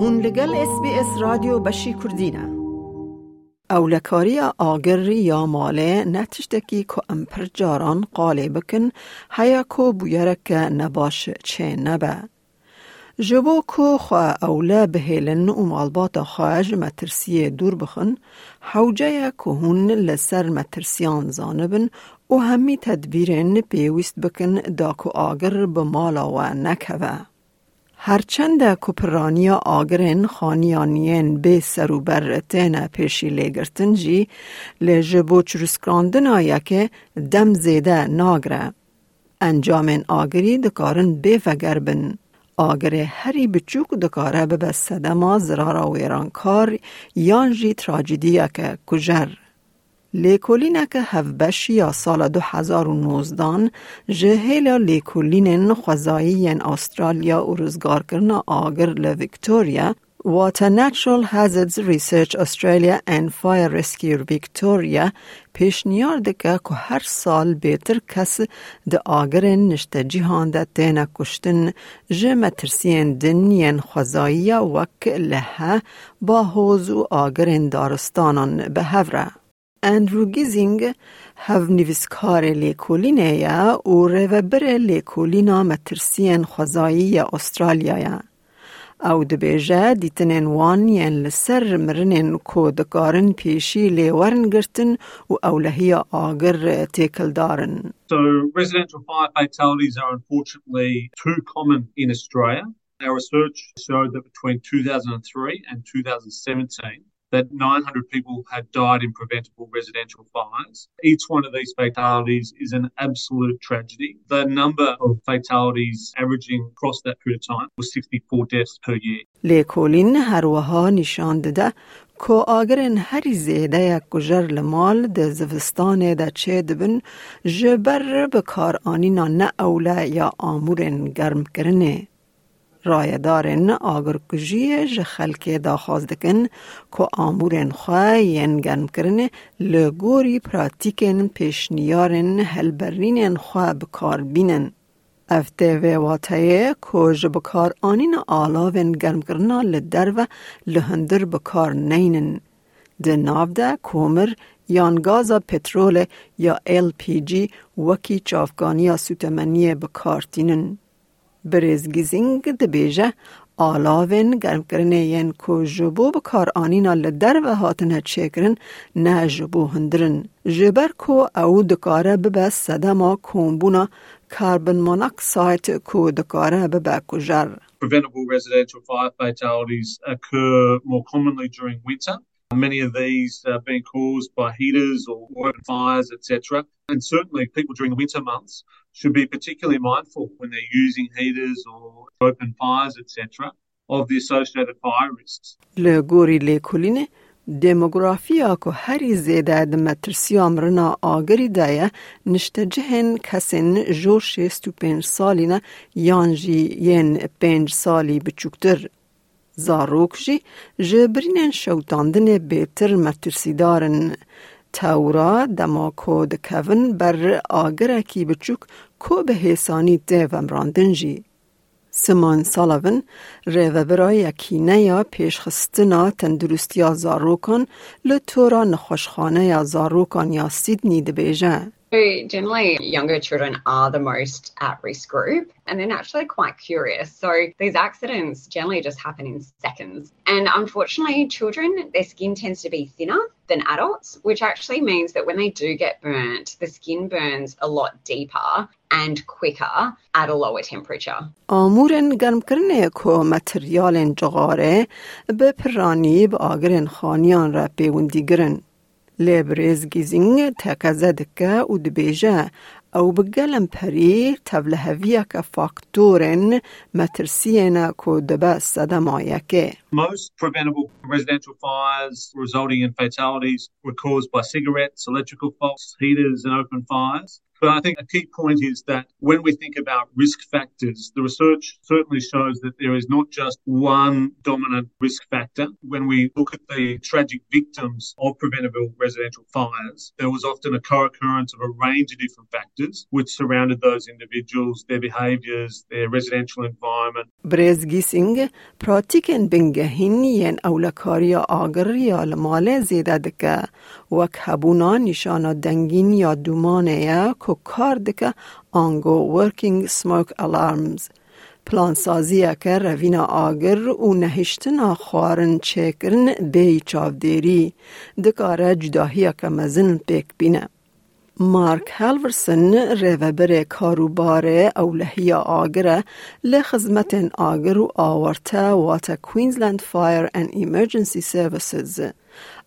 هون لگل اس بی اس رادیو بشی کردینه اولکاری آگر یا ماله نتشتکی که امپر جاران قالی بکن هیا که بویرک نباش چه نبه. جبو که خواه اولا بهیلن و مالبات خواهج مترسی دور بخن حوجه که هون لسر مترسیان زانبن و همی تدبیرن پیوست بکن دا که آگر بمالا و نکوه. هرچند کپرانیا آگرین خانیانین به سروبر تینا پیشی لگرتن جی لجبو چرسکراندن آیا که دم زیده ناگره. انجام آگری دکارن به وگر بن. آگر هری بچوک دکاره به صدما زرارا ویرانکار یان جی تراجیدیا که کجر. لیکولینک هفبشی یا سال 2019 جهیل لیکولین خوزایی استرالیا و رزگار کرنا آگر لویکتوریا Water Natural Hazards Research Australia and Fire Rescue Victoria پیشنیار دکه که هر سال بهتر کس ده آگرین نشته جیهان ده تینا کشتن جه مترسین دنین خوزایی وک لحه با حوز و آگرین دارستانان به هفره. اندرو گیزینگ هف نویسکار لیکولینه یا و روبر لیکولینا مترسین خوزایی استرالیا او دبیجه دیتنین وانین لسر مرنین کو دکارن پیشی لیورن گرتن و اولهی آگر تیکل دارن. So residential fire fatalities are unfortunately too common in Australia. Our research showed that between 2003 and 2017 that 900 people had died in preventable residential fires. Each one of these fatalities is an absolute tragedy. The number of fatalities averaging across that period of time was 64 deaths per year. لیکولین هر وها نشان داده که آگرین هری زیده یک کجر لمال ده زوستان ده چه دبن جبر بکار آنینا نه اوله یا آمورن گرم کرنه. رایدارن آگر کجی ج خلک داخواز دکن که آمورن خواه ینگن کرن لگوری پراتیکن پیشنیارن هلبرینن خواه بکار بینن. افته و واتایه که ج بکار آنین آلاوین گرم کرنا لدر و لهندر بکار نینن. ده ناو ده کومر یان گازا پترول یا LPG وکی چافگانی سوتمنی بکار تینن. برزگیزینگ دبیجه آلاوین گرم کرنه ین کو جبو بکار آنینا لدر و هاتن چکرن نه جبو هندرن. جبر کو او دکاره ببه صدما کمبونا کاربن موناکسایت کو دکاره ببه کجر. Preventable residential fire fatalities occur more commonly during winter. Many of these are being caused by heaters or open fires, etc. And certainly people during the winter months should be particularly mindful when they're using heaters or open fires, etc., of the associated fire risks. لگوری لیکولینه دموگرافیا که هری زیده د مترسی امرنا آگری دایه نشته جهن کسین جو شیست و پنج سالینه یانجی ین پنج سالی بچوکتر زاروک جی جبرینن شوتاندن بیتر مترسی دارن تورا دما کود کون بر آگره کی بچوک کو به حسانی دیو امراندن جی. سمان سالاون ریو برای یکینه یا پیشخستنا تندرستی زاروکان لطورا نخوشخانه یا زاروکان یا سیدنی دبیجه. So generally, younger children are the most at-risk group, and they're naturally quite curious. So these accidents generally just happen in seconds. And unfortunately, children, their skin tends to be thinner than adults, which actually means that when they do get burnt, the skin burns a lot deeper and quicker at a lower temperature. آمورن گرم کرنه که متریال جغاره به پرانی به آگرن خانیان را پیوندی گرن. لێ برێزگیزینگە تەکەزە دکە و دبێژە ئەو بگەلم پەری تەڤلە هەڤیەکە فاکتۆرن مەترسیێنە کۆ دەبە سەدەمایەکێ. Most preventable residential fires resulting in fatalities were caused by cigarettes, electrical faults, heaters, and open fires. But I think a key point is that when we think about risk factors, the research certainly shows that there is not just one dominant risk factor. When we look at the tragic victims of preventable residential fires, there was often a co-occurrence of a range of different factors which surrounded those individuals, their behaviours, their residential environment. برزگیسینگ پراتیکن بنگهین ین اولکاری آگر یا لماله زیده دکه وک هبونا نشانا دنگین یا دومانه که کار دکه آنگو working smoke alarms پلان سازی که روینا آگر و نهشتنا خوارن چکرن بی چاودیری. دکاره جداهی که مزن پیک بینه. مارک هالورسن ریوبر کاروبار اولهی آگره لخدمت آگر و آورته واتا کوینزلند فایر and ایمرجنسی سرویسز.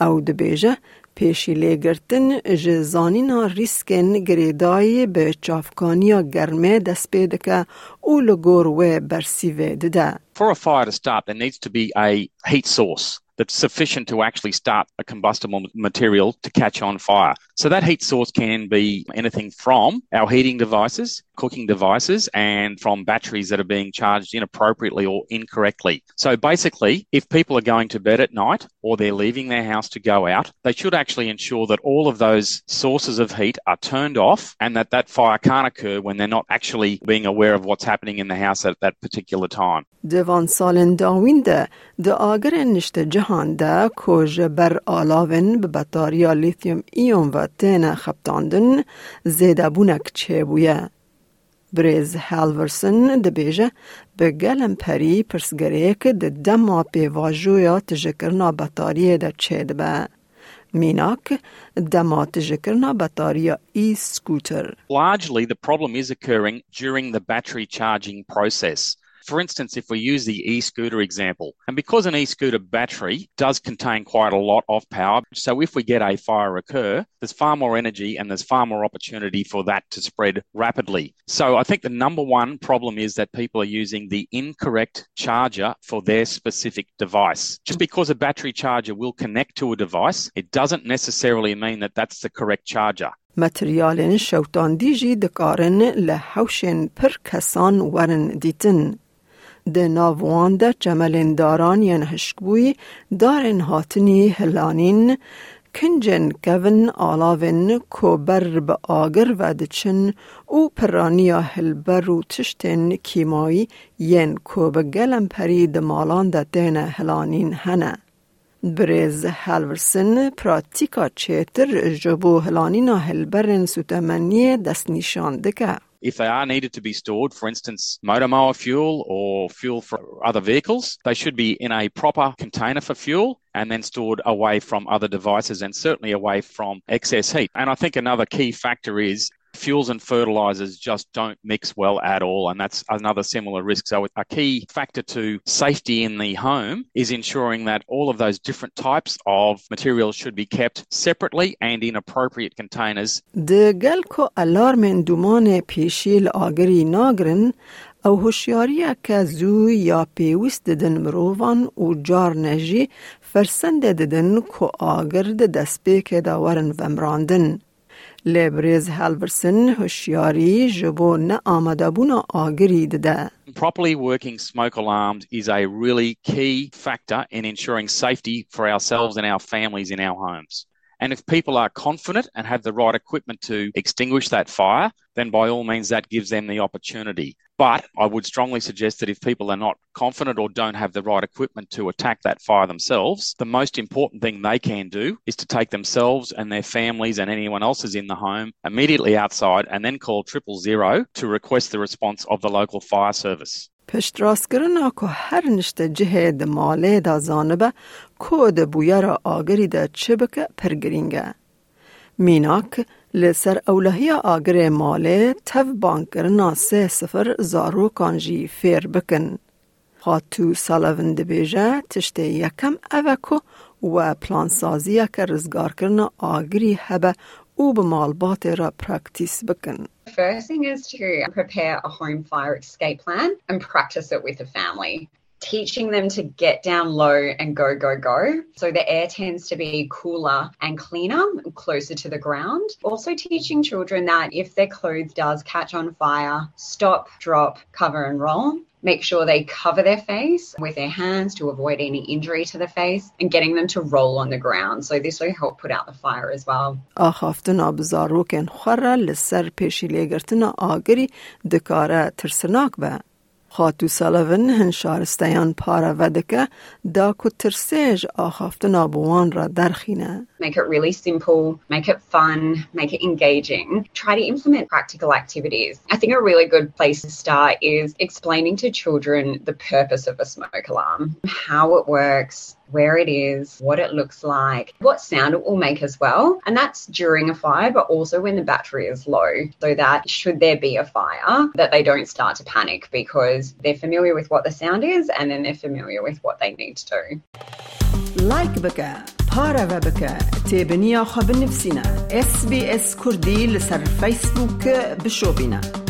او دبیجه پیشی لگرتن جزانینا ریسکن گریدای به چافکانیا گرمه دست پیده که او لگور و برسیوه ده. For a fire to start, there needs to be a heat source. that's sufficient to actually start a combustible material to catch on fire. So that heat source can be anything from our heating devices, cooking devices, and from batteries that are being charged inappropriately or incorrectly. So basically, if people are going to bed at night or they're leaving their house to go out, they should actually ensure that all of those sources of heat are turned off and that that fire can't occur when they're not actually being aware of what's happening in the house at that particular time. دوان سالن داوین ده ده آگر نشت جهان ده کج بر آلاون به بطاریا لیثیوم ایون و تین خبتاندن زیده بونک چه بویه. بریز هالورسن ده بیجه به گلم پری پرسگره که ده دما پیواجویا تجکرنا بطاریه ده چه ده به. میناک دما تجکرنا بطاریا ای سکوتر. Largely, the problem is occurring during the battery charging process. For instance, if we use the e-scooter example, and because an e-scooter battery does contain quite a lot of power, so if we get a fire occur, there's far more energy and there's far more opportunity for that to spread rapidly. So I think the number one problem is that people are using the incorrect charger for their specific device. Just because a battery charger will connect to a device, it doesn't necessarily mean that that's the correct charger. متریالن شوتان دیجی دکارن لحوشن پر کسان ورن دیتن. ده ناوان ده جملین داران ین هشکبوی دارن هاتنی هلانین کنجن کون آلاون کو بر به آگر و او پرانیا هلبر و تشتن کیمایی ین کو به گلم پری ده مالان ده دین هلانین هنه. برز هالورسن پراتیکا چیتر جبو هلانینا هلبرن سوتمنی دست نشان دکه. If they are needed to be stored, for instance, motor mower fuel or fuel for other vehicles, they should be in a proper container for fuel and then stored away from other devices and certainly away from excess heat. And I think another key factor is fuels and fertilizers just don't mix well at all and that's another similar risk so a key factor to safety in the home is ensuring that all of those different types of materials should be kept separately and in appropriate containers ده گل کو الارمن دومان پیشیل آگری ناگرن او هوشیاری که زو یا پیوست ددن مروان و جار نجی فرسند ددن کو آگر ده دست پیک داورن ومراندن. لبریز هالورسن هوشیاری جبو نه آمده بونا آگری ده. Properly working smoke alarms is a really key factor in ensuring safety for ourselves and our families in our homes. And if people are confident and have the right equipment to extinguish that fire, then by all means that gives them the opportunity. But I would strongly suggest that if people are not confident or don't have the right equipment to attack that fire themselves, the most important thing they can do is to take themselves and their families and anyone else is in the home immediately outside and then call triple zero to request the response of the local fire service. پشت راست کرنا که هر نشته جهه ده ماله دا زانبه که ده بویا را آگری ده چه بکه پرگرینگه. میناک لسر اولهی آگر ماله تف بانکرنا سه سفر زارو کانجی فیر بکن. خاتو سالوون ده بیجه تشته یکم اوکو و پلان سازی که رزگار کرنا آگری هبه او به مالبات را پراکتیس بکن. First thing is to prepare a home fire escape plan and practice it with a family. teaching them to get down low and go, go, go. So the air tends to be cooler and cleaner, closer to the ground. Also teaching children that if their clothes does catch on fire, stop, drop, cover and roll make sure they cover their face with their hands to avoid any injury to the face and getting them to roll on the ground. So this will help put out the fire as well. آخافتنا بزاروکن خوره لسر پیشی لگرتنا آگری دکاره ترسناک به. خاتو سالوون هن شارستیان پارا ودکه دا کو ترسیج آخافتنا بوان را درخینه. Make it really simple, make it fun, make it engaging. Try to implement practical activities. I think a really good place to start is explaining to children the purpose of a smoke alarm, how it works, where it is, what it looks like, what sound it will make as well. And that's during a fire, but also when the battery is low, so that should there be a fire, that they don't start to panic because they're familiar with what the sound is and then they're familiar with what they need to do. لایک بکە پارەوە بکە تێبنییا خە بنفسینە SسBS کوردی لەسەر فیسبووکە بشۆبینە.